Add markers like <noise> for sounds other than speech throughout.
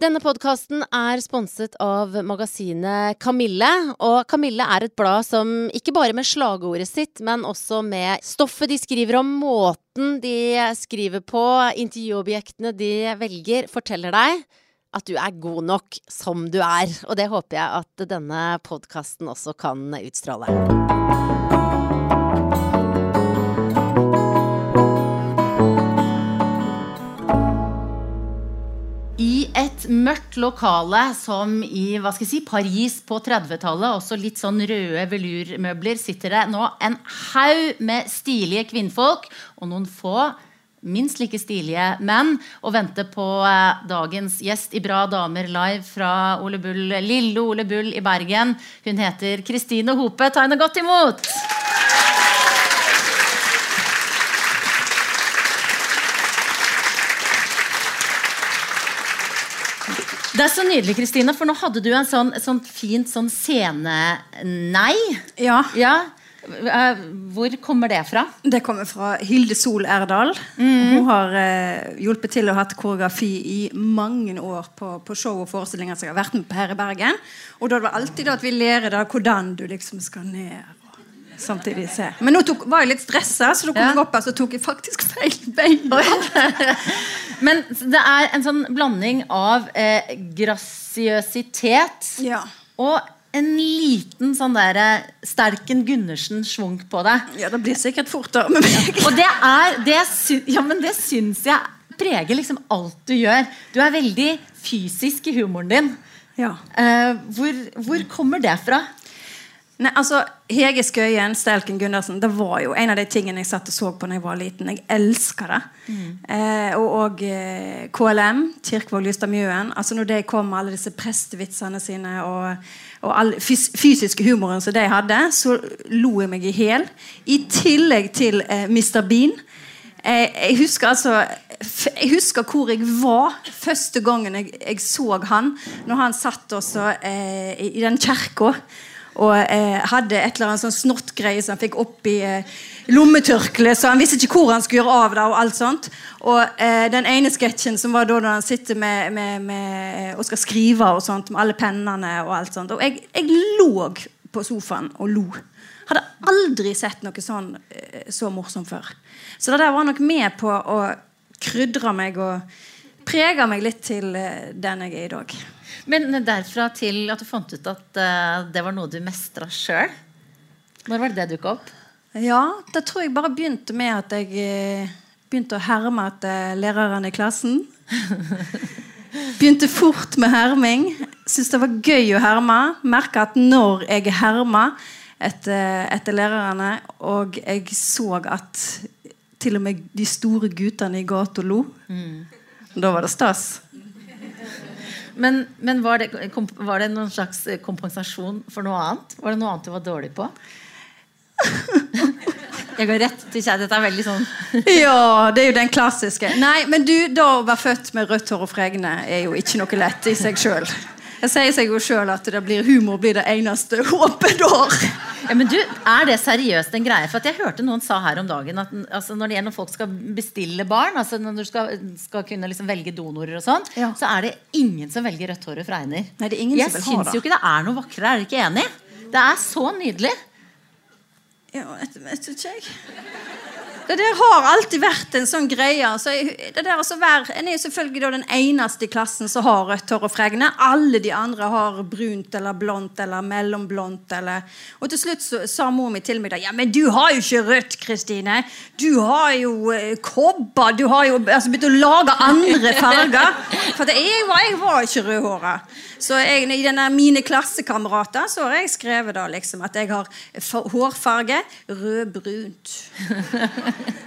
Denne podkasten er sponset av magasinet Kamille. Og Kamille er et blad som ikke bare med slagordet sitt, men også med stoffet de skriver om, måten de skriver på, intervjuobjektene de velger, forteller deg at du er god nok som du er. Og det håper jeg at denne podkasten også kan utstråle. Et mørkt lokale som i hva skal jeg si, Paris på 30-tallet, også litt sånn røde velurmøbler, sitter det nå en haug med stilige kvinnfolk og noen få minst like stilige menn og venter på eh, dagens gjest i Bra damer live fra Ole Bull, lille Ole Bull i Bergen. Hun heter Kristine Hope. Ta henne godt imot! Det er så nydelig, Kristine, for nå hadde du en sånn, sånn fint sånn scene-nei. Ja, Ja. Eh, Hvor kommer det fra? det kommer fra Hilde Sol Erdal. Hun har eh, hjulpet til og hatt koreografi i mange år på, på show og forestillinger som jeg har vært med på her i Bergen. Og da er det alltid at vi lærer da hvordan du liksom skal ned samtidig se. Men nå tok, var jeg litt stressa, så da kom Ja. jeg opp her, så tok jeg faktisk feil bein. <laughs> Men det er en sånn blanding av eh, grasiøsitet Ja. og en liten sånn derre Sterken Gundersen-schwung på det. ja, det blir sikkert fortere med meg. <laughs> Og det er det, sy ja, men det syns jeg preger liksom alt du gjør. Du er veldig fysisk i humoren din. Ja. Eh, hvor, hvor kommer det fra? Nei, altså, Hege Skøyen, Stelken Gundersen, det var jo en av de tingene jeg satt og så på da jeg var liten. Jeg elsker det. Eh, og og eh, KLM, Kirkvåg Lystad Mjøen. Altså når de kom med alle disse prestevitsene sine og, og all fys fysiske humoren som de hadde, så lo jeg meg i hjel. I tillegg til eh, Mr. Bean. Eh, jeg husker altså Jeg husker hvor jeg var første gangen jeg, jeg så han. Når han satt også eh, i, i den kirka og eh, hadde et eller annet sånn snottgreie som han fikk oppi eh, lommetørkleet, så han visste ikke hvor han skulle gjøre av det. Og alt sånt Og eh, den ene sketsjen som var da når han sitter med, med, med, og skal skrive og sånt med alle pennene og alt sånt. Og jeg, jeg lå på sofaen og lo. Hadde aldri sett noe sånn eh, så morsomt før. Så det der var nok med på å krydre meg og prege meg litt til eh, den jeg er i dag. Men derfra til at du fant ut at eh, det var noe du mestra sjøl. Når var det det dukka opp? Ja, det tror jeg bare begynte med at jeg eh, begynte å herme etter læreren i klassen. <laughs> Begynte fort med herming. Syntes det var gøy å herme. Merka at når jeg herma etter, etter lærerne, og jeg så at til og med de store guttene i gata lo, da var det stas. Men, men var, det, var det noen slags kompensasjon for noe annet? Var det noe annet du var dårlig på? <laughs> Jeg går rett til kjære. Dette er veldig sånn <laughs> Ja, det er jo den klassiske. Nei, men du, da å være født med rødt hår og fregne er jo ikke noe lett i seg sjøl. Jeg sier seg jo sjøl at det blir humor blir det eneste <laughs> håpet du har. ja, men du, Er det seriøst en greie? For at Jeg hørte noen sa her om dagen at altså, når det når folk skal bestille barn, altså når du skal, skal kunne liksom velge donorer, og sånn, Ja. så er det ingen som velger rødt hår og fregner. Nei, det er ingen Jeg som vil ha syns jo ikke det er noe vakrere. Er dere ikke enig? Det er så nydelig. Ja, etter vet ikke jeg. Det der har alltid vært en sånn greie. Så det der altså være, en er jo selvfølgelig den eneste i klassen som har rødt hår og fregne. Alle de andre har brunt eller blondt eller mellomblondt. Eller. Og til slutt så sa mor mi til meg da Ja, men du har jo ikke rødt, Kristine. Du har jo eh, kobber. Du har jo altså, begynt å lage andre farger. For jeg, var, jeg var ikke rødhåra. Så jeg, i denne, mine klassekamerater så har jeg skrevet da liksom at jeg har fa- hårfarge rødbrunt.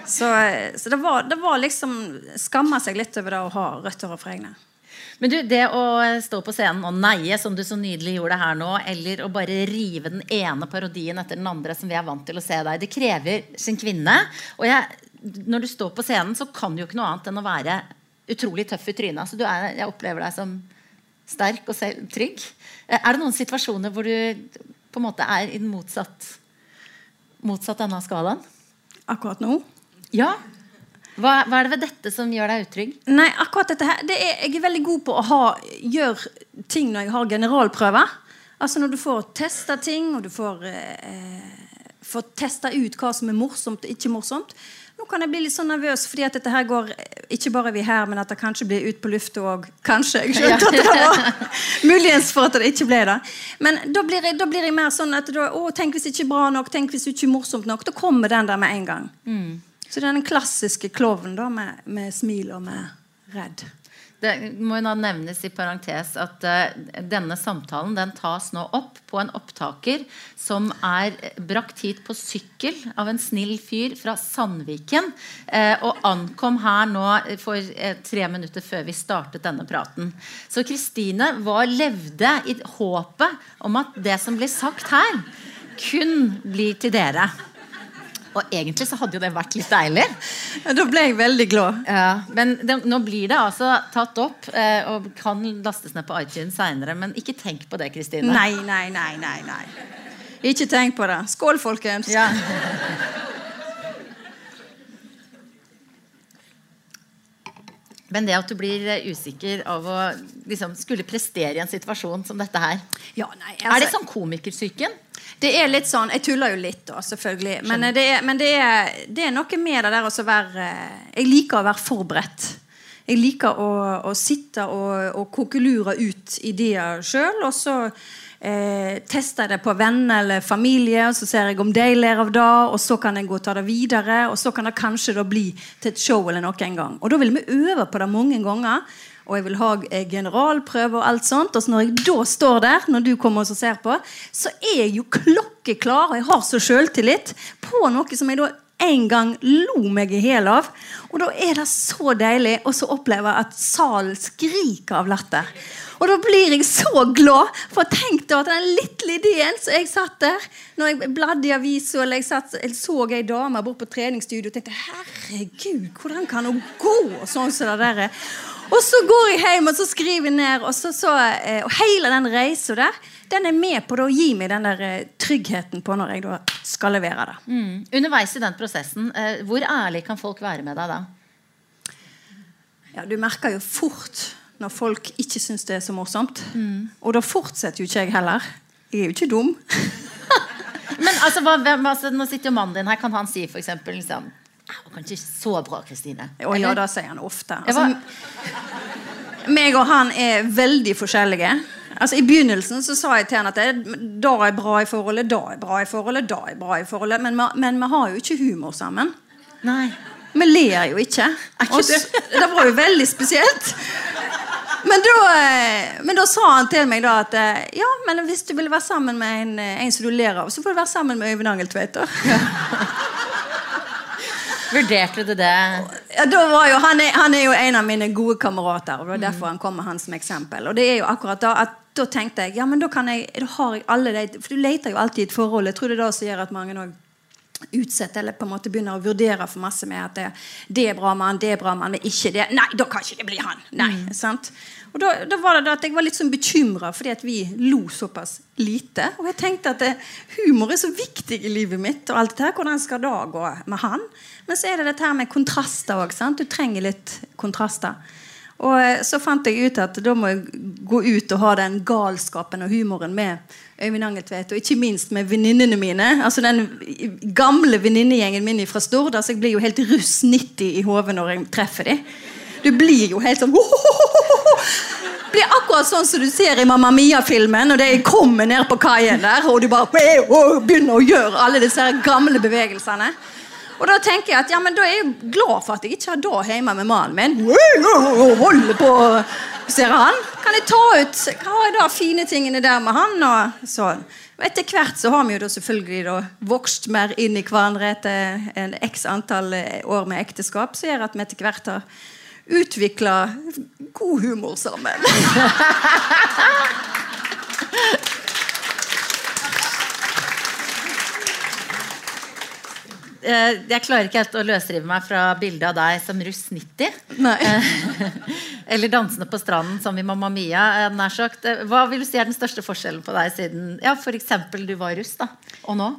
Så, så det, var, det var liksom Skamma seg litt over det å ha rødt hår og fregne. Men du, det å stå på scenen og neie, som du så nydelig gjorde her nå, eller å bare rive den ene parodien etter den andre som vi er vant til å se deg, det krever sin kvinne. Og jeg, når du står på scenen, så kan du jo ikke noe annet enn å være utrolig tøff i trynet. Du er, jeg opplever deg som sterk og selv, trygg. Eh, Er det noen situasjoner hvor du på en måte er i den motsatt, motsatt denne skalaen? Akkurat nå. Ja. Hva, hva er det ved dette som gjør deg utrygg? Nei, akkurat dette her det er, Jeg er veldig god på å ha, gjøre ting når jeg har generalprøver. Altså når du får testa ting, og du får, eh, får testa ut hva som er morsomt og ikke morsomt. Nå kan jeg bli litt sånn nervøs fordi at dette her går ikke bare vi her, men at det kanskje blir ut på lufta òg. Kanskje. Jeg skjønte at det var muligens for at det ikke ble det. Men da blir jeg, da blir jeg mer sånn at da, å, tenk hvis det ikke er bra nok, tenk hvis det ikke er morsomt nok. Da kommer den der med en gang. Mm. Så det er den klassiske klovnen med, med smil og med redd. Det må jo da nevnes i parentes at uh, denne samtalen den tas nå opp på en opptaker som er brakt hit på sykkel av en snill fyr fra Sandviken. Uh, og ankom her nå for uh, tre minutter før vi startet denne praten. Så Kristine levde i håpet om at det som blir sagt her, kun blir til dere. Og egentlig så hadde jo det vært litt deilig. Da ble jeg veldig glad. Ja, men det, nå blir det altså tatt opp eh, og kan lastes ned på iTunes seinere. Men ikke tenk på det, Kristine. Nei, nei, nei, nei, nei. Ikke tenk på det. Skål, folkens. Ja. Men det at du blir eh, usikker av å liksom, skulle prestere i en situasjon som dette her ja, nei, altså, Er det sånn komikersyken? Det er litt sånn, Jeg tuller jo litt, da, selvfølgelig. Men, det er, men det, er, det, er, noe med det der å være Jeg liker å være forberedt. Jeg liker å, å sitte og, og kokelure ut ideer sjøl. Og så eh, tester jeg det på venner eller familie, og så ser jeg om de ler av det. Og så kan jeg gå og ta det videre, og så kan det kanskje bli til et show eller noe en gang. Og da vil vi øve på det mange ganger og jeg vil ha eh, generalprøve og alt sånt. Og så når jeg da står der, når du kommer og ser på, så er jeg jo klokkeklar, og jeg har så sjøltillit på noe som jeg da en gang lo meg i hjel av. Og da er det så deilig å oppleve at salen skriker av latter. Og da blir jeg så glad. For tenk deg at den lille ideen som jeg satt der når jeg bladde i avisa eller jeg, satt, jeg så ei dame bort på treningsstudio og tenkte herregud, hvordan kan hun gå sånn som det der er? Og så går jeg hjem og så skriver jeg ned. Og, så, så, eh, og hele den reisa der den er med på å gi meg den der eh, tryggheten på når jeg skal levere det. Mm. Underveis i den prosessen, eh, hvor ærlig kan folk være med deg da? Ja, Du merker jo fort når folk ikke syns det er så morsomt. Mm. Og da fortsetter jo ikke jeg heller. Jeg er jo ikke dum. <laughs> Men altså, hva, hvem, altså, Nå sitter jo mannen din her. Kan han si eksempel, liksom, var kanskje ikke så bra, Kristine. Å ja, det sier han ofte. Altså, meg og han er veldig forskjellige. Altså, I begynnelsen så sa jeg til han at det, da er bra i forholdet, da er bra i forholdet, det er bra i forholdet. Men, men vi har jo ikke humor sammen. Nei. Vi ler jo ikke. ikke det? det var jo veldig spesielt. Men da, eh, men da, sa han til meg da at eh, ja, men hvis du vil være sammen med en, eh, en som du ler av, så får du være sammen med Øyvind Angeltveiter. Ja. Vurderte du det? Ja, jo, han, er, han, er, jo en av mine gode kamerater. og det var derfor han kom med han som eksempel. Og det er jo akkurat Da at da tenkte jeg ja, men da, kan jeg, da har jeg alle de For du leter jo alltid i et forhold. Jeg tror det er det som gjør at mange også utsetter eller på en måte begynner å vurdere for masse med at det, det er bra mann, det er bra mann, men ikke det. Nei, da kan ikke det bli han. Nei, mm. sant? Og da, da, var det da at Jeg var litt sånn bekymra fordi at vi lo såpass lite. Og jeg tenkte at det, humor er så viktig i livet mitt. og alt det her, Hvordan skal det gå med han? Men så er det dette her med kontraster òg. Du trenger litt kontraster. Og eh, så fant jeg ut at da må jeg gå ut og ha den galskapen og humoren med Øyvind Angeltveit, og ikke minst med venninnene mine. Altså Den gamle venninnegjengen min fra Stord. Altså jeg blir jo helt russ 90 i hodet når jeg treffer dem. Du blir jo helt sånn <laughs> blir akkurat sånn som du ser i Mamma Mia-filmen når de kommer ned på kaien der, og du bare begynner å gjøre alle disse gamle bevegelsene. Og da tenker jeg at ja, men da er jeg glad for at jeg ikke har da hjemme med mannen min. <laughs> Holder på, ser han. Kan jeg ta ut Hva er da fine tingene der med han? Og sånn. Etter hvert så har vi jo da selvfølgelig da vokst mer inn i hverandre etter en x antall år med ekteskap, som gjør at vi etter hvert har utvikla god humor sammen. <laughs> Eh, jeg klarer ikke helt å løsrive meg fra bildet av deg som russ 90. Nei <laughs> eller dansende på stranden som i Mamma Mia. Eh, nær sagt. Hva vil du si er den største forskjellen på deg siden ja, f.eks. du var russ, da, og nå?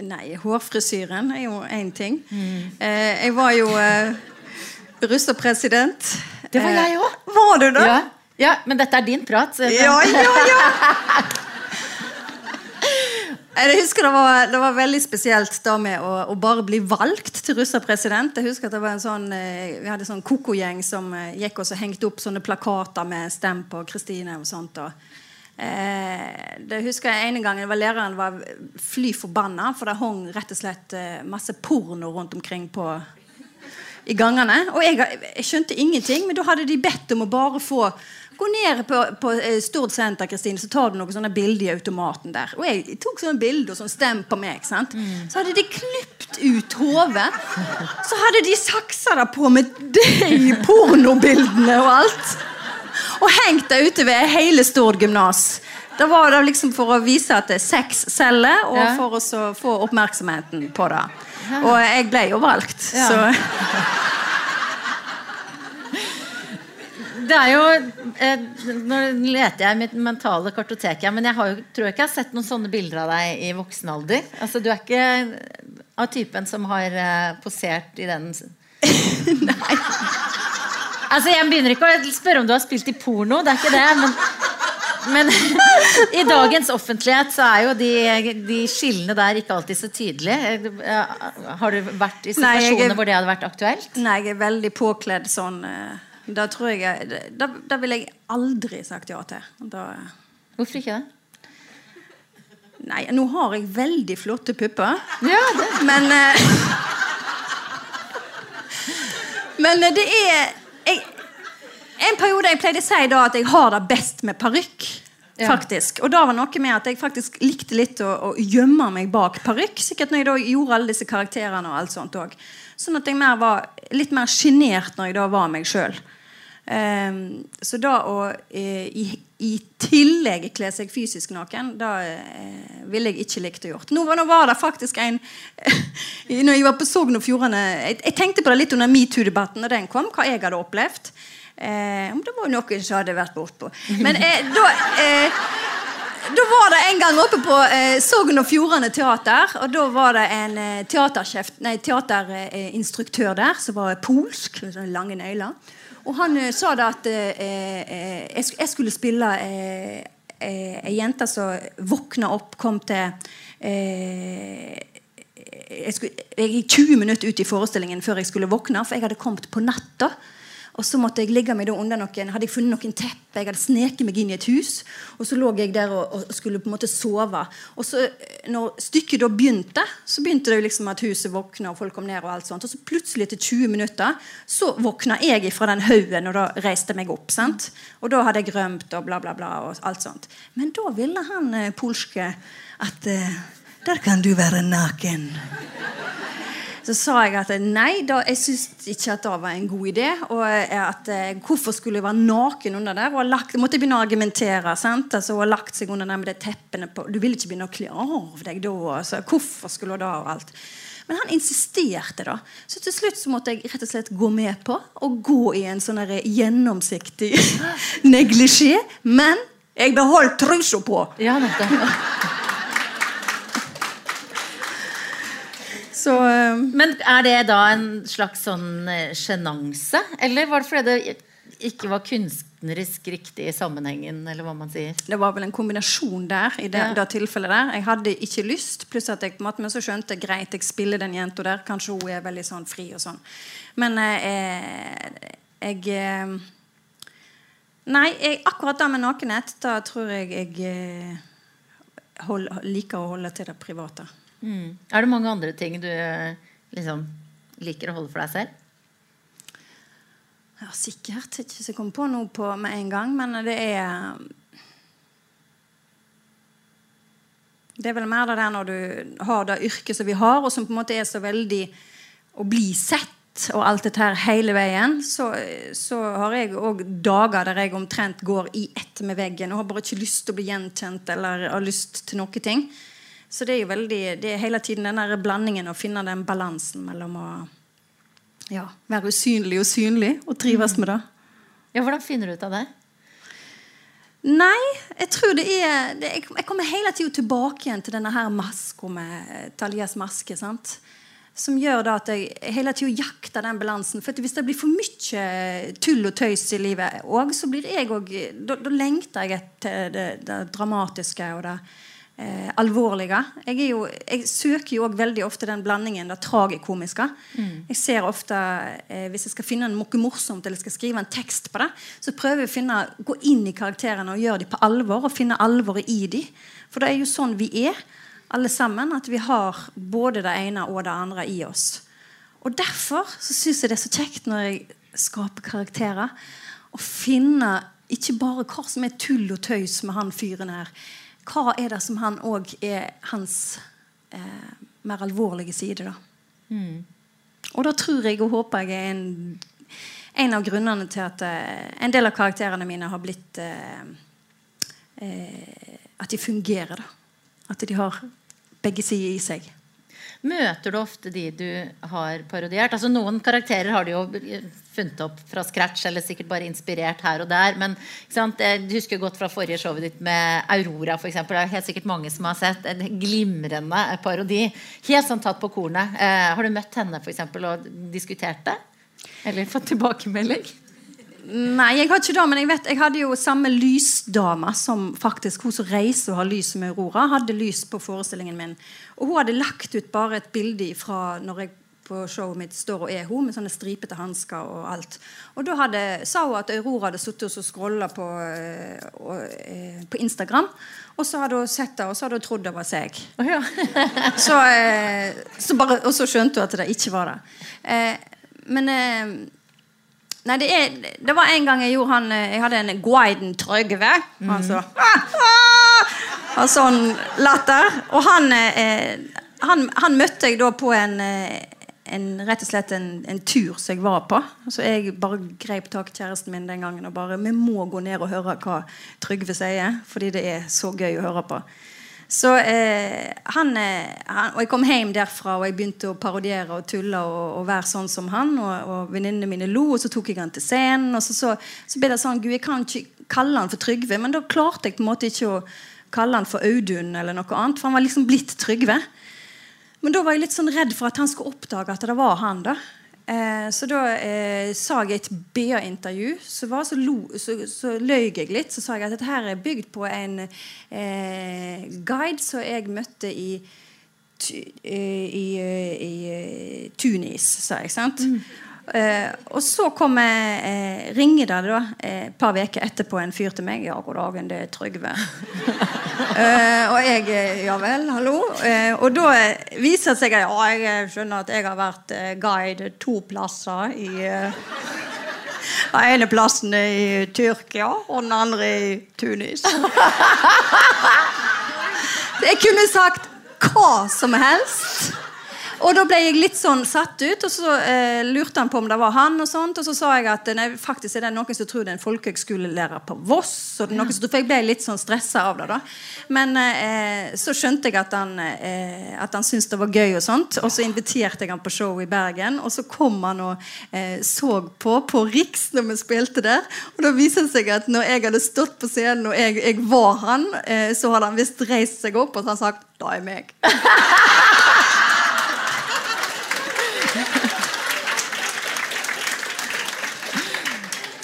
Nei, hårfrisyren er jo én ting. Mm. jeg var jo russerpresident. Det var jeg òg. Eh, Var du det? Ja. ja, men dette er din prat. Ja, ja, ja. <laughs> Jeg husker det var, det var veldig spesielt da med å, å bare bli valgt til russerpresident. Jeg husker at det var en sånn, eh, Vi hadde en sånn koko-gjeng som eh, gikk og hengte opp sånne plakater med 'stem på Kristine' og sånt. Og, eh, det husker jeg En gang var Læreren var fly forbanna, for det hang rett og slett eh, masse porno rundt omkring på i gangene. Og jeg, jeg skjønte ingenting, men da hadde de bedt om å bare få Gå ned på, på eh, Stord senter, Kristine, så tar du noen sånne bilder i automaten der. Og jeg tok sånne bilder og sånn stem på meg. sant? Så hadde de klipt ut hodet. Så hadde de saksa det på med de pornobildene og alt. Og hengt det ute ved hele Stord gymnas. Da var det liksom for å vise at det er sex selger, og Ja. for å få oppmerksomheten på det. Og jeg ble jo valgt, Ja. så Det er jo eh, Nå leter jeg i mitt mentale kartotek, men jeg har jo, tror ikke jeg har sett noen sånne bilder av deg i voksen alder. Altså, du er ikke av typen som har eh, posert i den <laughs> Nei. Altså, jeg begynner ikke å spørre om du har spilt i porno, det er ikke det, men men <laughs> i dagens offentlighet så er jo de, de skillene der ikke alltid så tydelige. Eh, Har du vært i Nei, er- situasjoner hvor det hadde vært aktuelt? Nei, jeg er veldig påkledd sånn. eh, Da tror jeg Da, da ville jeg aldri sagt ja til. Da, Hvorfor ikke det? nei, nå har jeg veldig flotte pupper, Ja, det. men eh, <laughs> Men eh, det er jeg, En periode jeg pleide å si da at jeg har det best med parykk. Ja. Faktisk. Og da var noe med at jeg faktisk likte litt å, å gjemme meg bak parykk. Sikkert når jeg da gjorde alle disse karakterene og alt sånt òg. Sånn at jeg mer var litt mer sjenert når jeg da var meg sjøl. så da å eh, i, i tillegg kle seg fysisk naken, da uh, ville jeg ikke likt å gjort. Nå, nå var det faktisk en <laughs> Når jeg var på Sogn og Fjordane jeg, jeg tenkte på det litt under metoo-debatten da den kom, hva jeg hadde opplevd. Eh, det var noen som hadde vært bortpå. Men eh, da eh, da var det en gang oppe på eh, Sogn og Fjordane Teater. Og da var det en eh, teaterinstruktør der som var polsk. med sånne lange nøyler. Og han eh, sa da at eh, eh, jeg, skulle spille ei jente som våkna opp, kom til jeg, skulle, jeg gikk 20 minutter ut i forestillingen før jeg skulle våkne, for jeg hadde kommet på natta. Og så måtte jeg ligge meg da under noen hadde jeg funnet noen teppe, jeg hadde sneket meg inn i et hus. Og så lå jeg der og, og skulle på en måte sove. Og så eh, når stykket da begynte, så begynte det jo liksom at huset våkna, og folk kom ned. Og alt sånt. Og så plutselig etter 20 minutter så våkna jeg fra den haugen og da reiste meg opp. sant? Og da hadde jeg rømt og bla, bla, bla. og alt sånt. Men da ville han eh, polske at eh, Der kan du være naken. Så sa jeg at nei, da, jeg syntes ikke at det var en god idé. Og eh, at eh, Hvorfor skulle jeg være naken under der? Og lagt, måtte jeg begynne å argumentere. sant? Altså, og lagt seg under der med de teppene på. Du ville ikke begynne å kle av deg da. Altså, hvorfor skulle hun da? og alt. Men han insisterte, da. Så til slutt så måtte jeg rett og slett gå med på å gå i en sånn gjennomsiktig <laughs> neglisjé. Men jeg beholdt trusa på. Ja, nettopp. Så eh, Men er det da en slags sånn eh, sjenanse? Eller var det fordi det ikke var kunstnerisk riktig i sammenhengen, eller hva man sier? Det var vel en kombinasjon der. i det, Ja. det tilfellet der. Jeg hadde ikke lyst, pluss at jeg på en måte, men så skjønte jeg greit, jeg spiller den jenta der. Kanskje hun er veldig sånn fri og sånn. Men eh, jeg eh, Nei, jeg, akkurat det med nakenhet, da tror jeg jeg eh, hold, liker å holde til det private. Mm. Er det mange andre ting du eh, liksom liker å holde for deg selv? Ja, sikkert. Ikke så jeg kom på noe på med en gang, men det er Det er vel mer det der når du har det yrket som vi har, og som på en måte er så veldig å bli sett og alt dette her hele veien, så, så har jeg òg dager der jeg omtrent går i ett med veggen og har bare ikke lyst til å bli gjenkjent eller har lyst til noen ting. Så det er jo veldig, det er hele tiden den blandingen å finne den balansen mellom å ja, være usynlig og synlig og trives med det. Ja, Hvordan finner du ut av det? Nei, jeg tror det er det, jeg, jeg kommer hele tida tilbake igjen til denne her maska med Talias maske. sant? som gjør da at jeg hele tida jakter den balansen. For hvis det blir for mye tull og tøys i livet òg, så blir jeg også, da, da lengter jeg etter det, det dramatiske og det eh, alvorlige. Jeg, jo, jeg, søker jo òg veldig ofte den blandingen, det tragikomiske. Mm. Jeg ser ofte, eh, Hvis jeg skal finne noe morsomt eller skal skrive en tekst på det, så prøver jeg å finne, gå inn i karakterene og gjøre dem på alvor. Og finne alvoret i dem. For det er jo sånn vi er alle sammen, at vi har både det ene og det andre i oss. Og Derfor så syns jeg det er så kjekt når jeg skaper karakterer, å finne ikke bare hva som er tull og tøys med han fyren her. Hva er det som han òg er hans eh, mer alvorlige side, da. Mm. Og da tror jeg og håper jeg er en, en av grunnene til at eh, en del av karakterene mine har blitt eh, eh At de fungerer, da. At de har begge sider i seg. Møter du ofte de du har parodiert? Altså Noen karakterer har du jo funnet opp fra scratch, eller sikkert bare inspirert her og der. Men jeg husker godt fra forrige showet ditt med Aurora. For eksempel. det er helt sikkert mange som har sett en glimrende parodi. Helt sånn tatt på kornet. Eh, har du møtt henne for eksempel, og diskutert det? Eller fått tilbakemelding? Nei, jeg har ikke det, men jeg vet, jeg hadde jo samme lysdame som faktisk hun som reiser og har lys med Aurora, hadde lys på forestillingen min. Og hun hadde lagt ut bare et bilde fra når jeg på showet mitt står og er hun med sånne stripete hansker og alt. Og da hadde, sa hun at Aurora hadde sittet og scrolla på, øh, på, Instagram. Og så hadde hun sett det, og så hadde hun trodd det var seg. Oh, ja. <laughs> så, øh, så bare, og så skjønte hun at det ikke var det. Eh, men eh, Nei, det, er, det, var en gang jeg gjorde han eh, Jeg hadde en Guiden Trygve. Mm. Altså, og sånn latter. Og han, eh, han, han, møtte jeg da på en, eh, en rett og slett en, en, tur som jeg var på. Så jeg bare grep tak kjæresten min den gangen og bare Vi må gå ned og høre hva Trygve sier, fordi det er så gøy å høre på. Så eh, han, eh, han, Og jeg kom hjem derfra og jeg begynte å parodiere og tulle og, og være sånn som han. Og, og venninnene mine lo, og så tok jeg han til scenen. Og så, så, så, ble det sånn Gud, jeg kan ikke kalle han for Trygve. Men da klarte jeg på en måte ikke å kalle han for Audun eller noe annet. For han var liksom blitt Trygve. Men da var jeg litt sånn redd for at han skulle oppdage at det var han. da Eh, så da eh, sa jeg et BA-intervju. Så, så, så, så, løy jeg litt. Så sa jeg at dette her er bygd på en eh, guide som jeg møtte i, eh, i, eh, i, i Tunis, sa jeg. sant? Mm. Og så kom jeg, ringer det da et par uker etterpå en fyr til meg. 'Ja, god dagen, det er Trygve.' <laughs> og jeg 'Ja vel, hallo?' og da viser det seg at jeg skjønner at jeg har vært guide to plasser i Den ene plassen i Tyrkia, og den andre i Tunis. jeg kunne sagt hva som helst. Og da ble jeg litt sånn satt ut, og så eh, lurte han på om det var han. Og sånt, og så sa jeg at nei, faktisk er det noen som tror det er en folkehøgskolelærer på Voss. Og noen som, for jeg ble litt sånn stressa av det. da Men eh, så skjønte jeg at han, eh, at han syntes det var gøy, og sånt Og så inviterte jeg han på show i Bergen. Og så kom han og eh, så på på Riks når vi spilte der. Og da viste det seg at når jeg hadde stått på scenen og jeg, jeg var han, eh, så hadde han visst reist seg opp og så hadde han sagt 'Da er meg'. <laughs>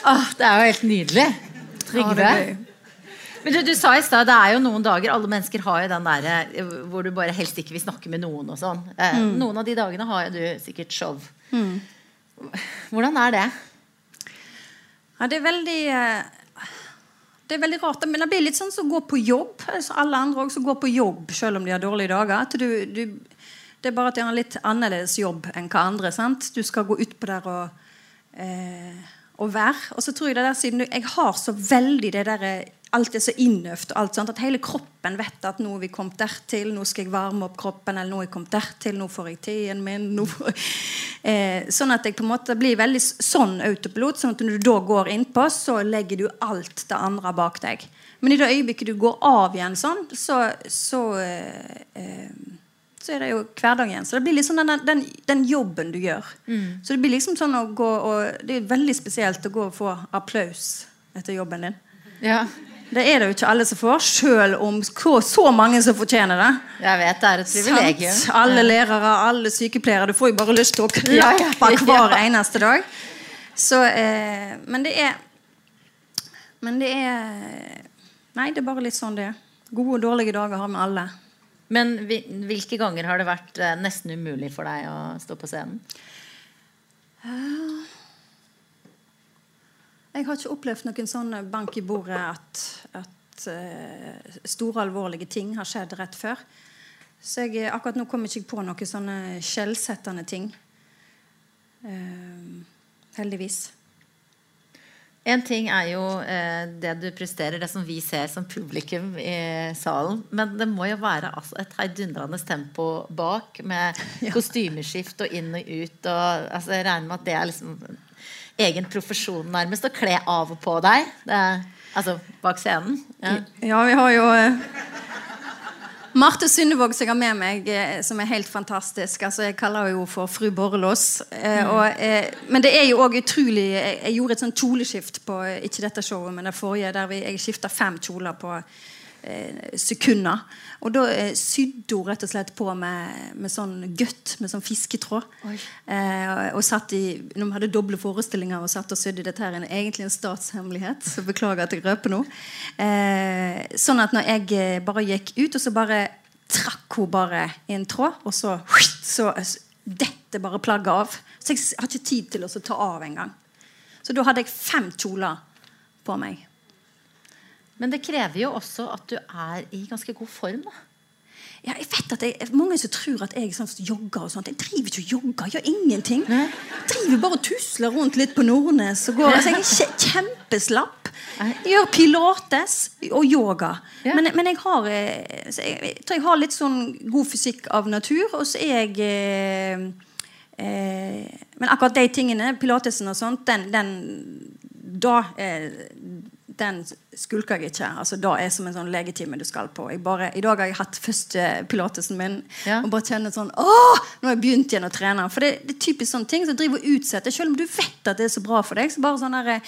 Åh, det er jo helt nydelig. Trygve. Men du, du, sa i stad det er jo noen dager Alle mennesker har jo den der eh, hvor du bare helst ikke vil snakke med noen. og sånn eh, mm. Noen av de dagene har jo du sikkert show. Mm. Hvordan er det? Ja, det er veldig eh, Det er veldig rart. Men det blir litt sånn som å gå på jobb. Altså, alle andre også går på jobb selv om de har dårlige dager. Du, du, det er bare at de har en litt annerledes jobb enn hva andre. sant? Du skal gå utpå der og eh, å være. Og så tror jeg det der siden jeg har så veldig det der Alt er så innøvd og alt sånt, at hele kroppen vet at nå er vi kommet dertil, nå skal jeg varme opp kroppen, eller nå er jeg kommet dertil, nå får jeg tiden min. Nå <laughs> eh, sånn at jeg på en måte blir veldig sånn autopilot. sånn at når du da går innpå, så legger du alt det andre bak deg. Men i det øyeblikket du går av igjen sånn, så, så eh, eh, så er det jo hverdagen. Så det blir liksom den, den, den jobben du gjør. Mm. Så det blir liksom sånn å gå og Det er veldig spesielt å gå og få applaus etter jobben din. Ja. Det er det jo ikke alle som får, selv om så mange som fortjener det. Jeg vet, det er et privilegium. Sant? Alle lærere, alle sykepleiere. Du får jo bare lyst til å <laughs> klappe hver eneste dag. Så, eh, men det er Men det er Nei, det er bare litt sånn det er. Gode og dårlige dager har vi alle. Men hvilke ganger har det vært eh, nesten umulig for deg å stå på scenen? Jeg har ikke opplevd noen sånn bank i bordet at, at uh, store, alvorlige ting har skjedd rett før. Så jeg, akkurat nå kommer jeg ikke på noen sånne skjellsettende ting. Heldigvis. En ting er jo eh, det du presterer, det som vi ser som publikum i salen. Men det må jo være altså, et heidundrende tempo bak, med <laughs> ja. kostymeskift og inn og ut. Og, altså, jeg regner med at det er liksom egen profesjon nærmest å kle av og på deg. Det, altså bak scenen. Ja. ja, vi har jo eh, Marte Sundevåg, som jeg har med meg, eh, som er helt fantastisk. Altså, jeg kaller henne jo for fru Borrelås. Eh, mm. eh, men det er jo òg utrolig jeg, gjorde et sånn kjoleskift på ikke dette showet, men det forrige, der vi, jeg skifta fem kjoler på sekunder. Og da eh, sydde hun rett og slett på med, med sånn gøtt, med sånn fisketråd. Eh, og satt i, Når vi hadde doble forestillinger og satt og sydde Dette her er egentlig en statshemmelighet, så beklager at jeg røper nå. Eh, sånn at når jeg eh, bare gikk ut, og så bare trakk hun bare i en tråd, og så, så dette bare plagget av. Så jeg har ikke tid til å ta av engang. Så da hadde jeg fem kjoler på meg. Men det krever jo også at du er i ganske god form. da. Ja, jeg vet at jeg, Mange som tror at jeg sånn, jogger og sånt. Jeg driver ikke og jogger. Gjør ingenting. Jeg driver bare og tusler rundt litt på Nordnes. Og går, altså, jeg er kjempeslapp. Jeg gjør pilates og yoga. Men, men, jeg har eh, jeg, jeg, tror jeg har litt sånn god fysikk av natur. Og så er jeg eh, eh, Men akkurat de tingene, pilatesen og sånt, den, den da eh, den skulker jeg ikke. altså Da er som en sånn legetime du skal på. Bare, I dag har jeg hatt første pilatesen min ja. og bare kjenner sånn Åh, nå har jeg begynt igjen å trene. For det, det er typisk sånne ting som driver og utsetter. Selv om du vet at det er så bra for deg. så bare sånn der,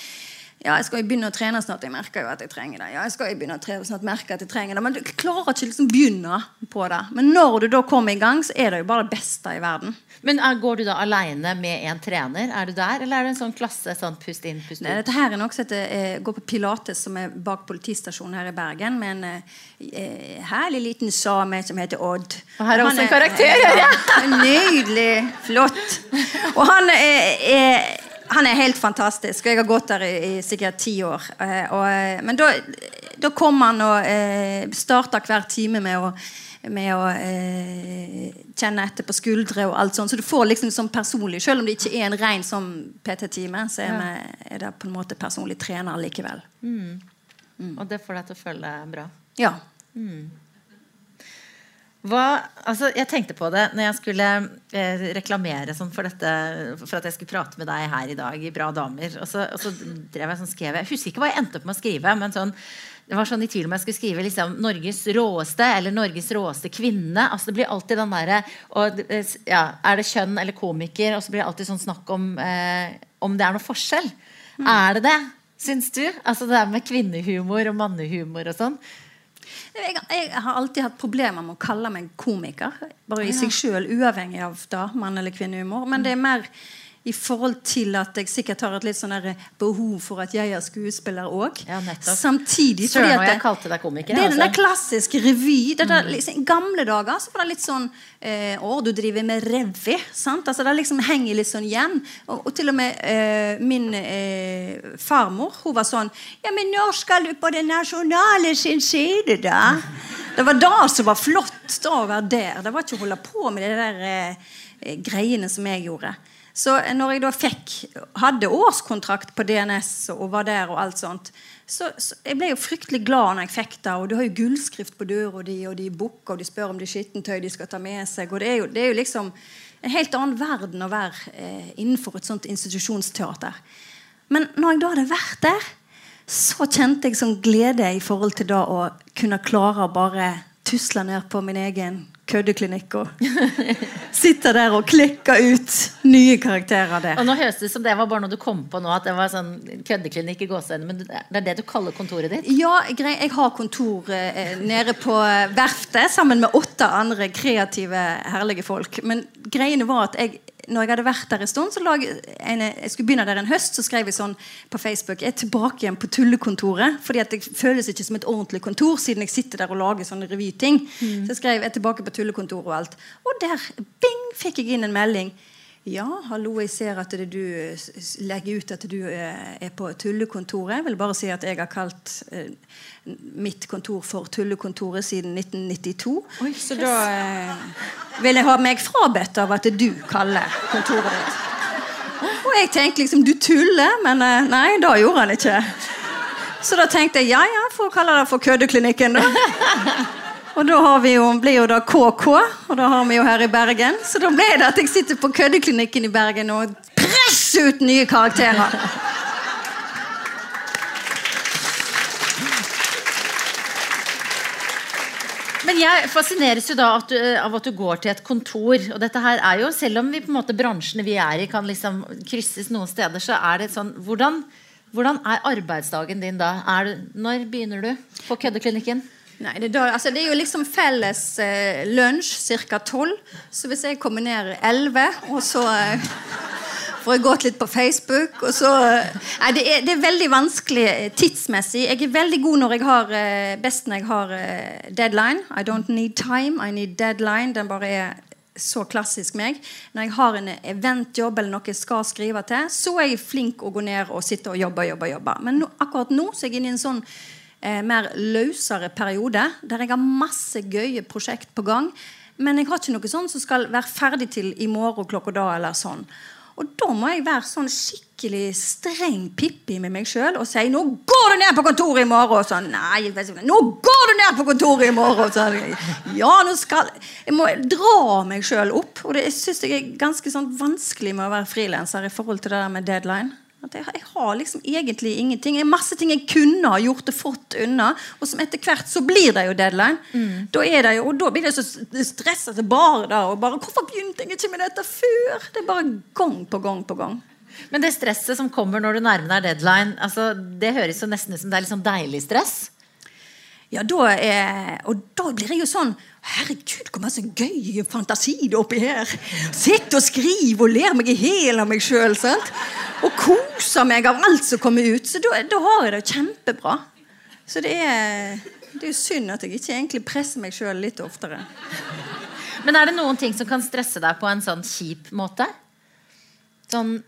ja, jeg skal jo begynne å trene snart. Jeg merker jo at jeg trenger det. Ja, jeg skal jo begynne å trene snart, merker at jeg trenger det. Men du klarer ikke liksom begynne på det. Men når du da kommer i gang, så er det jo bare det beste i verden. Men er, Går du da aleine med en trener? Er du der, Eller er det en sånn klasse? sånn pust inn, pust ut? Nei, dette her er noe som heter jeg går på Pilates, som er bak politistasjonen her i Bergen. Med en eh, herlig liten same som heter Odd. Og her er også en karakter! Ja, ja. Nydelig. Flott. Og han er, er han er helt fantastisk. og Jeg har gått der i, i sikkert ti år. Eh, og, eh, men da, da kom han og eh, starta hver time med å, med å eh, kjenne etter på skuldre og alt sånt. Så du får liksom sånn personlig Selv om det ikke er en ren sånn PT-time, så er, vi, er, det på en måte personlig trener likevel. Mm. Mm. Og det får deg til å føle bra? Ja. Mm. Hva, altså jeg tenkte på det når jeg skulle eh, reklamere sånn for, dette, for at jeg skulle prate med deg her i dag i Bra damer. Og så, og så drev jeg sånn skrev Jeg husker ikke hva jeg endte opp med å skrive. Men sånn, det var sånn i tvil om jeg skulle skrive liksom, 'Norges råeste' eller 'Norges råeste kvinne'. Altså Det blir alltid den derre ja, Er det kjønn eller komiker? Og så blir det alltid sånn snakk om eh, om det er noe forskjell. Mm. Er det det, syns du? Altså det der med kvinnehumor og mannehumor og sånn. Jeg, jeg, har alltid hatt problemer med å kalle meg komiker. Bare i seg sjøl, uavhengig av da, mann- eller kvinnehumor. Men det er mer i forhold til at jeg sikkert har et litt sånn behov for at jeg er skuespiller òg. Ja, Samtidig Søren og jeg kalte deg komiker. Det er den der altså. klassiske revy. Der, mm. liksom, I gamle dager så var det litt sånn eh, Å, du driver med revy. Sant? Altså, det liksom henger litt sånn igjen. Og, og til og med eh, min eh, farmor hun var sånn Ja, men når skal du på Det Nasjonale sin side, da? Det var da som var flott, da å være der. Det var ikke å holde på med de der eh, greiene som jeg gjorde. Så når jeg da fikk, hadde årskontrakt på DNS og var der, og alt sånt, så, så jeg ble jo fryktelig glad når jeg fikk det. Og du har jo gullskrift på døra di, og de booker, og de spør om det er skittentøy de skal ta med seg. og det er jo, det er jo liksom en helt annen verden å være eh, innenfor et sånt institusjonsteater. Men når jeg da hadde vært der, så kjente jeg sånn glede i forhold til da å kunne klare å bare tusle ned på min egen køddeklinikk og <laughs> sitter der og klikker ut nye karakterer der. Og nå høres det ut som det var bare noe du kom på nå, at det var sånn køddeklinikk i gåseøynene, men det er det du kaller kontoret ditt? Ja, jeg har kontor eh, nede på verftet sammen med åtte andre kreative, herlige folk. Men greiene var at jeg når jeg hadde vært der en stund, så lag en, jeg skulle begynne der en høst, så skrev jeg sånn på Facebook Jeg er tilbake igjen på tullekontoret. fordi at det føles ikke som et ordentlig kontor siden jeg sitter der og lager sånne revyting. Mm. Så jeg skrev jeg er tilbake på tullekontoret og alt. Og der bing, fikk jeg inn en melding. Ja, hallo, jeg ser at du legger ut at du eh, er på tullekontoret. Jeg vil bare si at jeg har kalt eh, mitt kontor for Tullekontoret siden 1992. Oi, så da eh, vil jeg ha meg frabedt av at du kaller kontoret ditt. Og jeg tenkte liksom du tuller, men nei, da gjorde han ikke. Så da tenkte jeg ja, ja, får kalle det for Køddeklinikken, da. Og da jo, blir jo da KK, og da har vi jo her i Bergen. Så da ble det at jeg sitter på køddeklinikken i Bergen og presser ut nye karakterer. Men jeg fascineres jo da at, du, av at, du, går til et kontor. Og dette her er jo, selv om vi på en måte bransjene vi er i, kan liksom krysses noen steder, så er det sånn Hvordan, hvordan er arbeidsdagen din da? Er, når begynner du på køddeklinikken? Nei, det, da, altså, det, er jo liksom felles eh, lunsj ca. tolv. Så hvis jeg kommer ned elleve, og så eh, får jeg gått litt på Facebook og så, eh, nei, det, er, det, er, veldig vanskelig eh, tidsmessig. Jeg er veldig god når jeg har eh, best når jeg har deadline. I don't need time, I need deadline. Den bare er så klassisk meg. Når jeg har en eventjobb eller noe jeg skal skrive til, så er jeg flink å gå ned og sitte og jobbe. jobbe, jobbe. Men nå, akkurat nå så er jeg inne i en sånn eh, mer løsere periode, der jeg har masse gøye prosjekt på gang. Men jeg har ikke noe sånn som skal være ferdig til i morgen klokka da. eller sånn. Og da må jeg være sånn skikkelig streng Pippi med meg sjøl og si 'Nå går du ned på kontoret i morgen!' Og sånn, Nei, nå går du ned på kontoret i morgen! Sånn, ja, nå skal Jeg må dra meg sjøl opp. Og det syns jeg er ganske sånn vanskelig med å være frilanser i forhold til det der med deadline. At jeg, jeg, har liksom egentlig ingenting. Det er masse ting jeg kunne ha gjort og fått unna. Og som etter hvert så blir det jo deadline. Mm. Da det jo, og da blir det så stressete bare da. Og bare 'Hvorfor begynte jeg ikke med dette før?' Det er bare gang på gang på gang. Men det stresset som kommer når du nærmer deg deadline, altså, det høres jo nesten ut som det er litt sånn deilig stress? Ja, da er, og da blir jeg jo sånn Herregud, hvor masse gøy fantasi det er oppi her. Sitter og skriver og ler meg i hjel av meg sjøl. Og koser meg av alt som kommer ut. Så da, da har jeg det kjempebra. Så det er, det er synd at jeg ikke egentlig presser meg sjøl litt oftere. Men er det noen ting som kan stresse deg på en sånn kjip måte? Sånn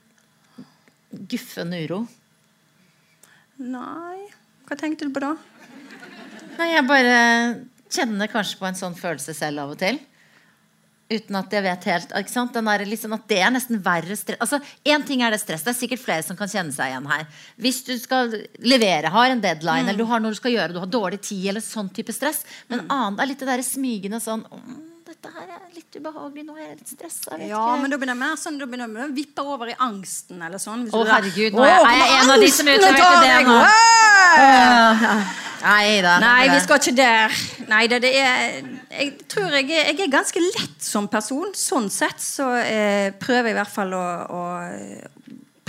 guffen uro? Nei Hva tenkte du på da? Nei, jeg bare kjenner kanskje på en sånn følelse selv av og til. Uten at jeg vet helt ikke sant? Liksom, at Det er nesten verre stress. Altså, Én ting er det stress. Det er sikkert flere som kan kjenne seg igjen her. Hvis du skal levere, har en deadline, mm. eller du har noe du skal gjøre, du har dårlig tid, eller sånn type stress. Men mm. annet er litt det der smygende sånn dette her er litt ubehagelig. Nå er jeg litt stressa. Ja, men da begynner det mer sånn, da begynner jeg å vippe over i angsten. eller sånn. Å, herregud, nå er jeg en av de som utleverte det nå. Nei da. Nei, vi skal ikke der. Nei, det, det er Jeg tror jeg er, jeg er, ganske lett som person. Sånn sett så eh, prøver jeg i hvert fall å, å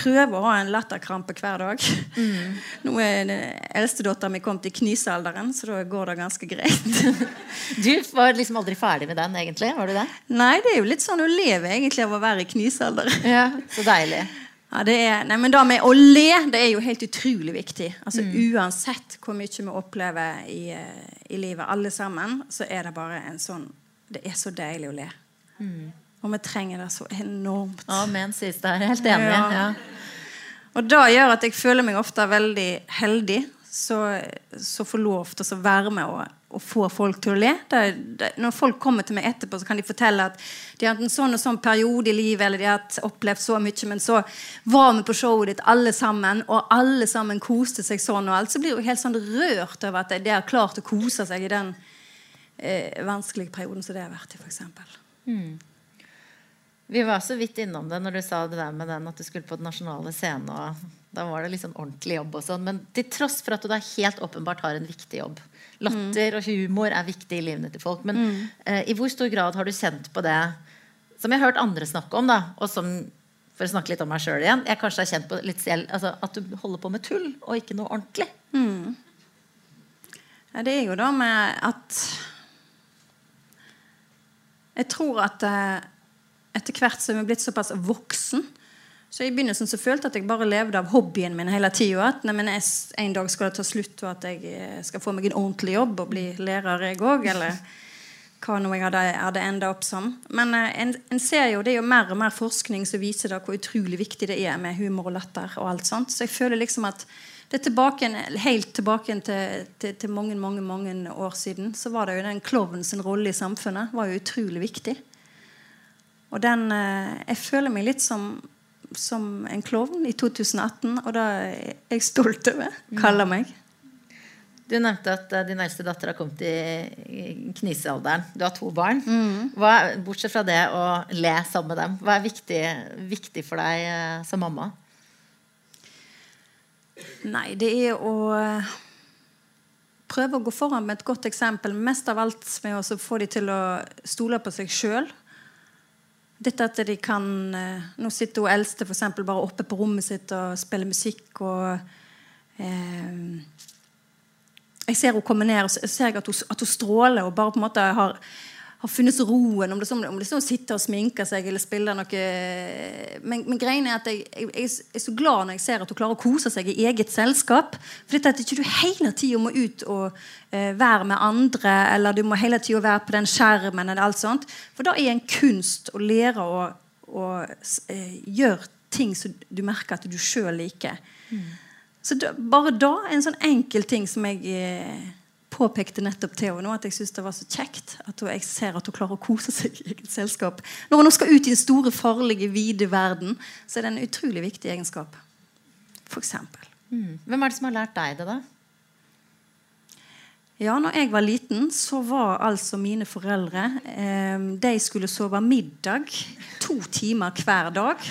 prøve å ha en latterkrampe hver dag. Mm. Nå er eldstedattera mi kommet i knisealderen, så da går det ganske greit. <laughs> du var liksom aldri ferdig med den, egentlig? Var du det? Nei, det er jo litt sånn å leve egentlig av å være i knisealder. ja, så deilig. Ja, det er, nei, men det med å le det er jo helt utrolig viktig. Altså mm. Uansett hvor mye vi opplever i, i, livet, alle sammen, så er det bare en sånn Det er så deilig å le. Mm. Og vi trenger det så enormt. Amen, sies det. Jeg er helt enig. Ja. Ja. Og det gjør at jeg føler meg ofte veldig heldig så, så får lov til å være med og, og få folk til å le. Det, det, når folk kommer til meg etterpå, så kan de fortelle at de har hatt en sånn og sånn periode i livet, eller de har opplevd så mye, men så var vi på showet ditt alle sammen, og alle sammen koste seg sånn, og alt. Så blir jeg helt sånn rørt over at de har klart å kose seg i den eh, vanskelige perioden som det har vært i, f.eks. Mm. Vi var så vidt innom det når du sa det der med den at du skulle på den nasjonale scenen. Og Da var det liksom ordentlig jobb og sånn. Men til tross for at du da helt åpenbart har en viktig jobb. Latter og humor er viktig i livene til folk. Men eh, i hvor stor grad har du kjent på det som jeg har hørt andre snakke om, da, og som for å snakke litt om meg sjøl igjen, jeg kanskje har kjent på litt selv, altså, at du holder på med tull og ikke noe ordentlig. Ja, det er jo da med at Jeg tror at eh, etter hvert som jeg er blitt såpass voksen Så I begynnelsen så følte jeg at jeg bare levde av hobbyen min hele tida. At nei, jeg, en dag skal det ta slutt, og at jeg eh, skal få meg en ordentlig jobb og bli lærer, jeg òg. Eller hva nå jeg hadde, hadde enda opp som. Men eh, en, en ser jo, det er jo mer og mer forskning som viser da hvor utrolig viktig det er med humor og latter. og alt sånt. Så jeg føler liksom at det er tilbake, helt tilbake til, til, til, mange mange, mange år siden så var det jo den klovnens rolle i samfunnet var jo utrolig viktig. Og den eh, Jeg føler meg litt som, som en klovn i 2018, og da er jeg stolt over. Kaller meg. Du nevnte at uh, din eldste datter har kommet i, knisealderen. Du har to barn. Hva, bortsett fra det å le sammen med dem, hva er viktig, viktig for deg uh, som mamma? Nei, det er å eh, prøve å gå foran med et godt eksempel. Mest av alt med å få dem til å stole på seg sjøl. Dette at de kan eh, Nå sitter hun eldste for eksempel, bare oppe på rommet sitt og spiller musikk. og eh, Jeg ser hun komme ned og ser at hun, at hun stråler og bare på en måte har har funnet roen. Om det, sånn, om det sånn å og sminke seg eller spille noe Men, men greien er at jeg, jeg, jeg, er så glad når jeg ser at hun klarer å kose seg i eget selskap. For dette at ikke du hele tida må ut og uh, være med andre, eller du må hele tida være på den skjermen. eller alt sånt. For da er en kunst å lære å, å uh, gjøre ting som du merker at du sjøl liker. Mm. Så da, bare da, en sånn enkel ting som jeg uh, påpekte nettopp til henne at jeg synes det var så kjekt at jeg ser at hun klarer å kose seg i eget selskap. Når hun nå skal ut i den store, farlige, vide verden, så er det en utrolig viktig egenskap. For eksempel. Mm. Hvem er det som har lært deg det, da? Ja, når jeg var liten, så var altså mine foreldre eh, De skulle sove middag to timer hver dag.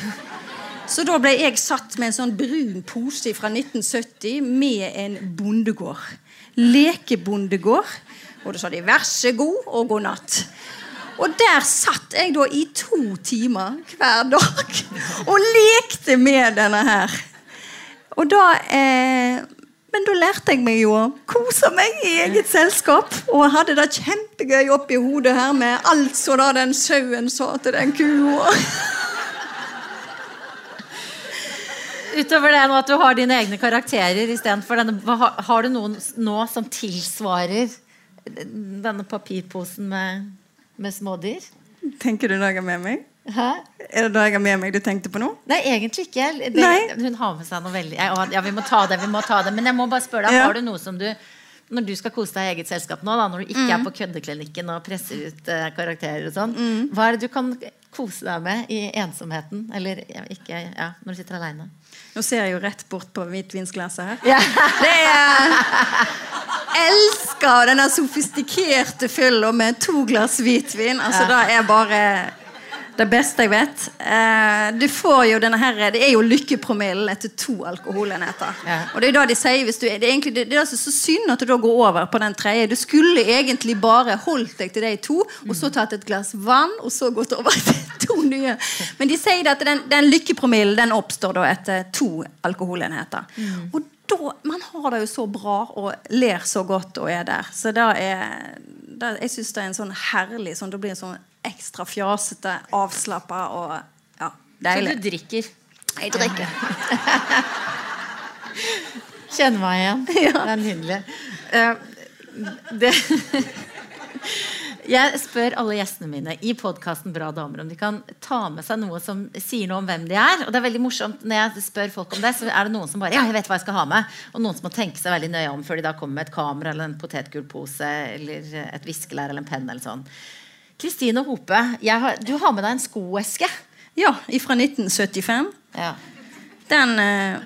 Så da ble jeg satt med en sånn brun pose fra 1970 med en bondegård lekebondegård. Og da sa de 'vær så god og god natt'. Og der satt jeg da i to timer hver dag og lekte med denne her. Og da eh, Men da lærte jeg meg jo å kose meg i eget selskap. Og hadde det kjempegøy oppi hodet her med alt så da den sauen sa til den kua. Utover det nå at du har dine egne karakterer istedenfor denne har, har du noen nå som tilsvarer denne papirposen med, med smådyr? Tenker du noe med meg? Hæ? Er det noe jeg har med meg du tenkte på nå? Nei, egentlig ikke. Det, hun har med seg noe veldig Ja, vi må ta det, vi må ta det. Men jeg må bare spørre deg, ja. har du noe som du når du skal kose deg i eget selskap nå, da, når du ikke mm. er på køddeklinikken og presser ut uh, karakterer og sånn, mm. hva er det du kan kose deg med i ensomheten? Eller ikke, ja, når du sitter aleine? Nå ser jeg jo rett bort på hvitvinsglasset her. Ja. Det er Elsker denne sofistikerte fylla med to glass hvitvin. Altså, ja. Det er bare det beste jeg vet. Eh, du får jo denne her, Det er jo lykkepromillen etter to alkoholenheter. Ja. Og Det er da de sier hvis du, det er egentlig, det er altså så synd at du da går over på den tredje. Du skulle egentlig bare holdt deg til de to, og så tatt et glass vann, og så gått over til <laughs> to nye. Men de sier at den, den lykkepromillen den oppstår da etter to alkoholenheter. Mm. Og da, Man har det jo så bra og ler så godt og er der. Så da er da, jeg syns det er en sånn herlig sånn, Det blir en sånn ekstra fjasete, avslappa og ja, deilig. Så du drikker? Jeg drikker. <laughs> Kjenner meg igjen. <laughs> Ja. Det er nydelig. Uh, det <laughs> Jeg spør alle gjestene mine i podkasten Bra damer om de kan ta med seg noe som sier noe om hvem de er. Og det er veldig morsomt Når jeg spør folk om det, så er det noen som bare Ja, jeg vet hva jeg skal ha med. Og noen som må tenke seg veldig nøye om før de da kommer med et kamera eller en potetgullpose eller et viskelær eller en penn eller sånn. Kristine Hope, har, du har med deg en skoeske. Ja, fra 1975. Ja. Den eh,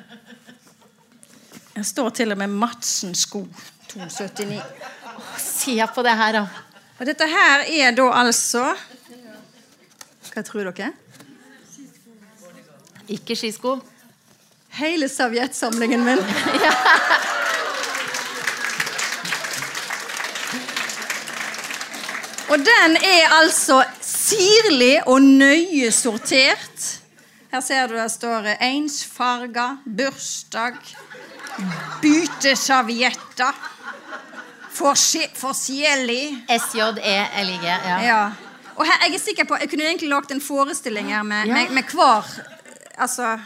Jeg står til og med Madsen sko 279. se på det her, da. Og dette her er da altså Hva tror dere? Ikke skisko. hele sovjetsamlingen min. <laughs> Og den er altså sirlig og nøye sortert. Her ser du det står ensfarga, bursdag, byteservietter, forskjellig SJELIG. Ja. ja. Og her, jeg er sikker på Jeg kunne egentlig lagd en forestilling her med, med, med hver Altså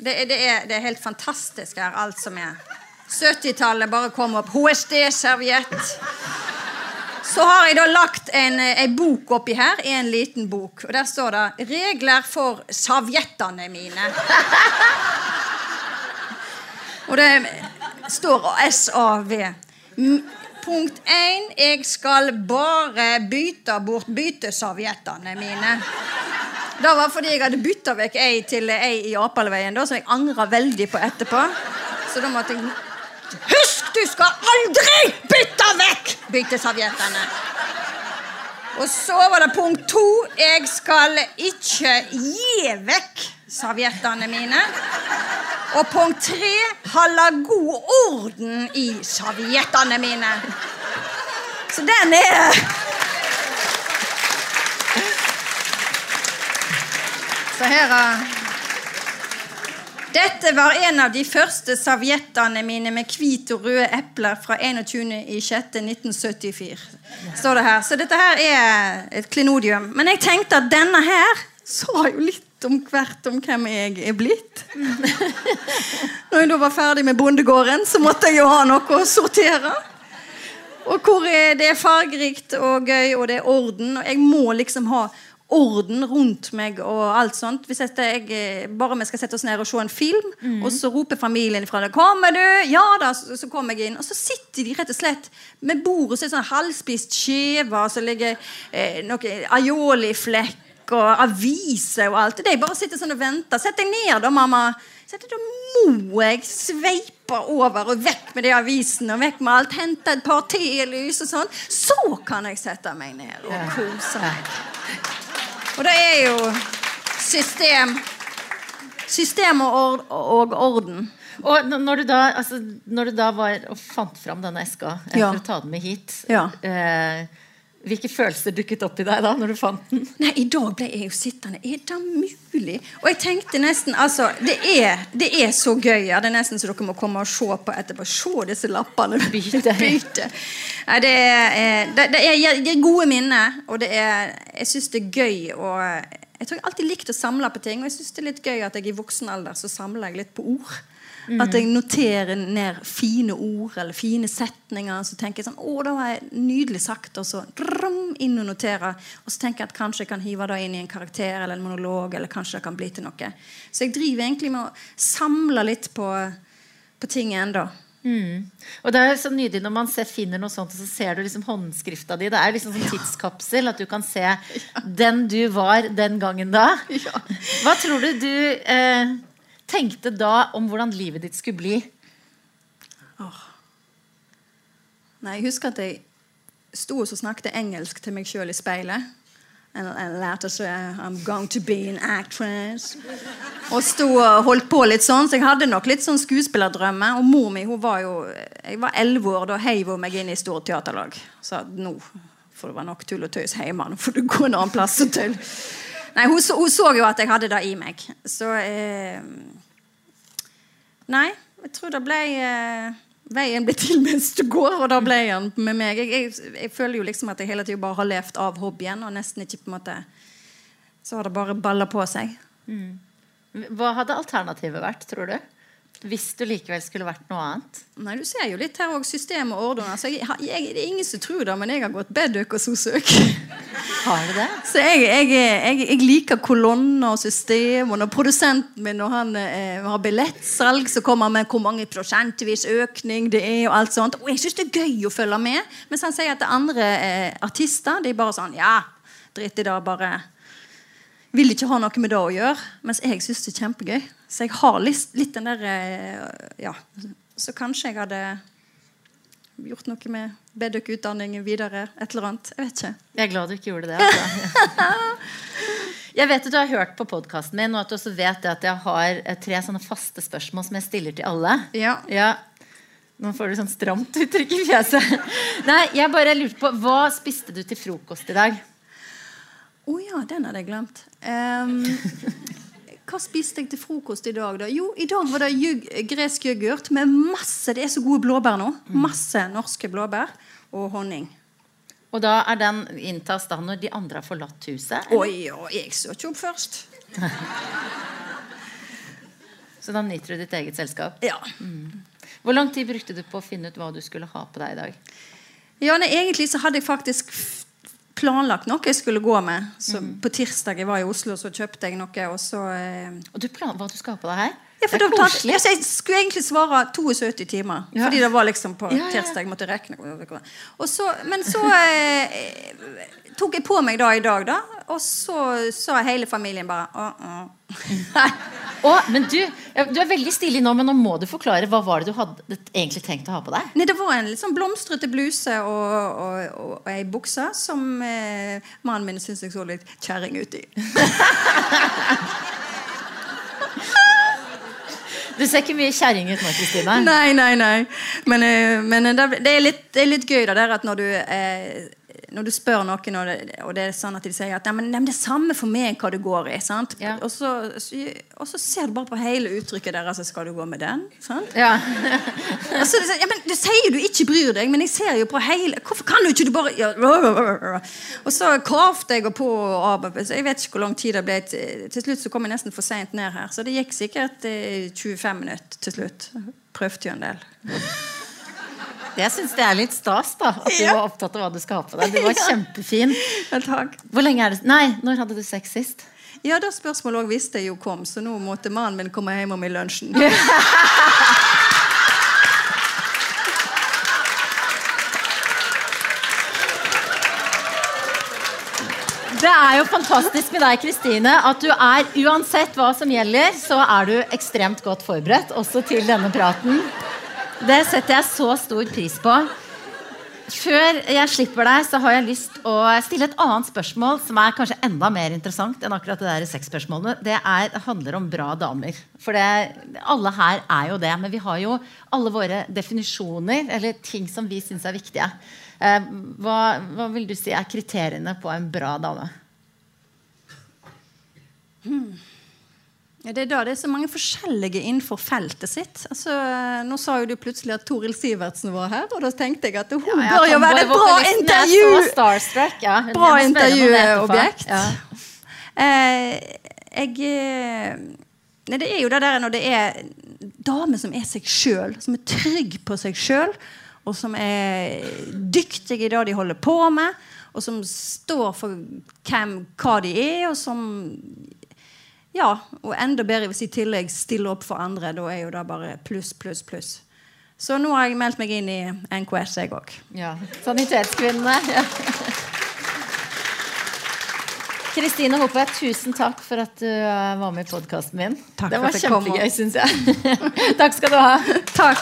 det det, er, det er, helt fantastisk her, alt som er. 70-tallet bare kom opp. HSD-serviett. Så har jeg da lagt en, en, bok oppi her, en liten bok. Og der står det 'Regler for savjettene mine'. Og det står SAV. Punkt 1. Jeg skal bare bytte bort byteserviettene mine. Det var fordi jeg hadde bytta vekk ei til ei i Apalveien, som jeg angra veldig på etterpå. Så da måtte jeg Husk, du skal aldri bytte vekk bytteserviettene! Og så var det punkt to. Jeg skal ikke gi vekk serviettene mine. Og punkt tre holde god orden i serviettene mine. Så den er Så her Dette var en av de første serviettene mine med hvite og røde epler fra 21.06.1974. Står det her. Så dette her er et klenodium. Men jeg tenkte at denne her sa jo litt om hvert om hvem jeg er blitt. <laughs> Når jeg da var ferdig med bondegården, så måtte jeg jo ha noe å sortere. Og hvor det er fargerikt og gøy, og det er orden. Og jeg må liksom ha orden rundt meg og alt sånt. Hvis jeg, jeg, bare vi skal sette oss ned og se en film, mm. og så roper familien fra det 'Kommer du?' Ja da, så, så kommer jeg inn. Og så sitter de rett og slett med bordet, så er sånn halvspist skive, så ligger eh, noe aioli-flekk og aviser og alt. Det er bare å sitte sånn og vente. Sett deg ned, da, mamma. Så da må jeg sveipe over og vekk med de avisene og vekk med alt. Hente et par telys og sånn. Så kan jeg sette meg ned og kose meg. Og det er jo system System og, og orden. Og når du, da, altså, når du da var og fant fram denne eska ja. for å ta den med hit ja. eh, hvilke følelser dukket opp i deg da når du fant den? Nei, I dag ble jeg jo sittende. Er det mulig? Og jeg tenkte nesten altså, Det er, det er så gøy. Ja. Det er nesten så dere må komme og se på etterpå. Se disse lappene. <laughs> Byte. Byte. Nei, det, er, det, det, er, det er gode minner, og det er, jeg syns det er gøy å Jeg tror jeg alltid likte å samle på ting, og jeg syns det er litt gøy at jeg i voksen alder så samler jeg litt på ord. Mm. At jeg noterer ned fine ord eller fine setninger. Så tenker jeg sånn Å, det var nydelig sagt. Og så drum, inn og notere. Og så tenker jeg at kanskje jeg kan hive det inn i en karakter eller en monolog. Eller kanskje det kan bli til noe. Så jeg driver egentlig med å samle litt på, på ting ennå. Mm. Og det er så nydelig når man ser, finner noe sånt, og så ser du liksom håndskrifta di. Det er liksom som tidskapsel. At du kan se <laughs> den du var den gangen da. Hva tror du du eh, tenkte da om hvordan livet ditt skulle bli? Oh. Nei, Jeg husker at jeg sto og snakket engelsk til meg sjøl i speilet. And, lærte så I'm going to be an actress. Og sto og holdt på litt sånn, så jeg hadde nok litt sånn skuespillerdrømmer. Og mor mi hun var jo Jeg var elleve år, da heiv hun meg inn i Store Teaterlag. Så nå får det være nok tull og tøys hjemme. Nå får du gå en annen plass og tull. Nei, hun så, hun så, jo at jeg hadde det i meg. Så eh, Nei, jeg tror det ble eh, Veien ble til mens du går, og da ble han med meg. Jeg, jeg, jeg føler jo liksom at jeg hele tiden bare har levd av hobbyen, og nesten ikke på en måte Så har det bare balla på seg. Mm. Hva hadde alternativet vært, tror du? Hvis du likevel skulle vært noe annet? Nei, Du ser jo litt her òg system og ordene. Altså, jeg, jeg, det er ingen som tror det, men jeg har gått bedøk og sosøk. Har du det? Så jeg, jeg, liker kolonner og system. Og når produsenten min når han eh, har billettsalg, så kommer han med hvor mange prosentvis økning det er. Og alt sånt. Og jeg syns det er gøy å følge med. Mens han sier at det andre eh, artister de bare sånn Ja, dritt i det, bare vil ikke ha noe med det å gjøre. Mens jeg syns det er kjempegøy. Så jeg har litt, litt den der eh, Ja. Så kanskje jeg hadde gjort noe med Bedøk-utdanningen videre. Et eller annet. Jeg vet ikke. Jeg er glad du ikke gjorde det. Altså. <laughs> Jeg vet at du har hørt på podkasten min, og at du også vet at jeg har eh, tre sånne faste spørsmål som jeg stiller til alle. Ja. ja. Nå får du sånn stramt uttrykk i fjeset. Nei, jeg bare lurte på Hva spiste du til frokost i dag? Å oh, ja, den hadde jeg glemt. Um, hva spiste jeg til frokost i dag, da? Jo, i dag var det jug, gresk yoghurt med masse Det er så gode blåbær nå. Masse norske blåbær og honning. Og da er den inntas da når de andre har forlatt huset? Oi, og jeg så ikke opp først. <laughs> Så da nyter du ditt eget selskap? Ja. Mm. Hvor lang tid brukte du på å finne ut hva du skulle ha på deg i dag? Ja, nei, Egentlig så hadde jeg faktisk planlagt noe jeg skulle gå med. Så mm. På tirsdag jeg var i Oslo, så kjøpte jeg noe. Og så eh... Og du plan hva du skal ha på deg her? Ja, for det er ja, jeg skulle egentlig svare 72 timer. Ja. Fordi det var liksom på tirsdag. Jeg måtte regne. Så, men så eh, tok jeg på meg da i dag, da. Og så sa hele familien bare uh -uh. oh, men du, du er veldig stilig nå, men nå må du forklare. Hva var det du hadde egentlig tenkt å ha på deg? Nei, Det var en litt sånn blomstrete bluse og, og, og, og ei bukse som eh, mannen min syntes jeg så litt kjerring ut i. <laughs> Du ser ikke mye kjerring ut nå, Kristine. Nei, nei, nei. Men, eh, men eh, det, er litt, det, er litt, gøy da, der at når du eh, når du spør noen, og det, og det, er sånn at de sier at men, det er samme for meg hva du går i. Ja. Og, så, og, så, ser du bare på hele uttrykket deres. Skal du gå med den? Ja. <laughs> og så, ja, men Du sier du ikke bryr deg, men jeg ser jo på hele Hvorfor kan du ikke du bare ja, Og så kravte jeg og på og. Så jeg vet ikke hvor lang tid det ble. Til, slutt så kom jeg nesten for seint ned her. Så det gikk sikkert eh, 25 minutter til slutt. Prøvde jo en del. Jeg syns det er litt stas da at du var opptatt av hva du skal ha på deg. Du var <laughs> kjempefin. Hvor lenge er det Nei, når hadde du sex sist? Ja, det spørsmålet òg visste jeg jo kom, så nå måtte mannen min komme hjem om i lunsjen. <laughs> Det er jo fantastisk med deg, Kristine, at du er uansett hva som gjelder, så er du ekstremt godt forberedt også til denne praten. Det setter jeg så stor pris på. Før jeg slipper deg, så har jeg lyst å stille et annet spørsmål som er kanskje enda mer interessant enn akkurat det der sexspørsmålet. Det, er, handler om bra damer. For det, alle her er jo det. Men vi har jo alle våre definisjoner eller ting som vi syns er viktige. Eh, hva, hva, vil du si er kriteriene på en bra dame? Hmm. Det er da det er så mange forskjellige innenfor feltet sitt. Altså, nå sa jo du plutselig at Toril Sivertsen var her, og da tenkte jeg at hun ja, bør jo være et bra intervju! Ja, bra intervjuobjekt. Ja. <laughs> Eh, jeg eh, Nei, det er jo det der når det er damer som er seg sjøl, som er trygg på seg sjøl, og som er dyktige i det de holder på med, og som står for hvem, hva de er, og som ja, og enda bedre hvis i tillegg stiller opp for andre. Da er jo det bare pluss, pluss, pluss. Så nå har jeg meldt meg inn i NKS, jeg òg. Ja. Sanitetskvinnene. Ja. Kristine Hoppe, tusen takk for at du eh, var med i podkasten min. Takk det var kjempegøy, syns jeg. <laughs> takk skal du ha. Takk.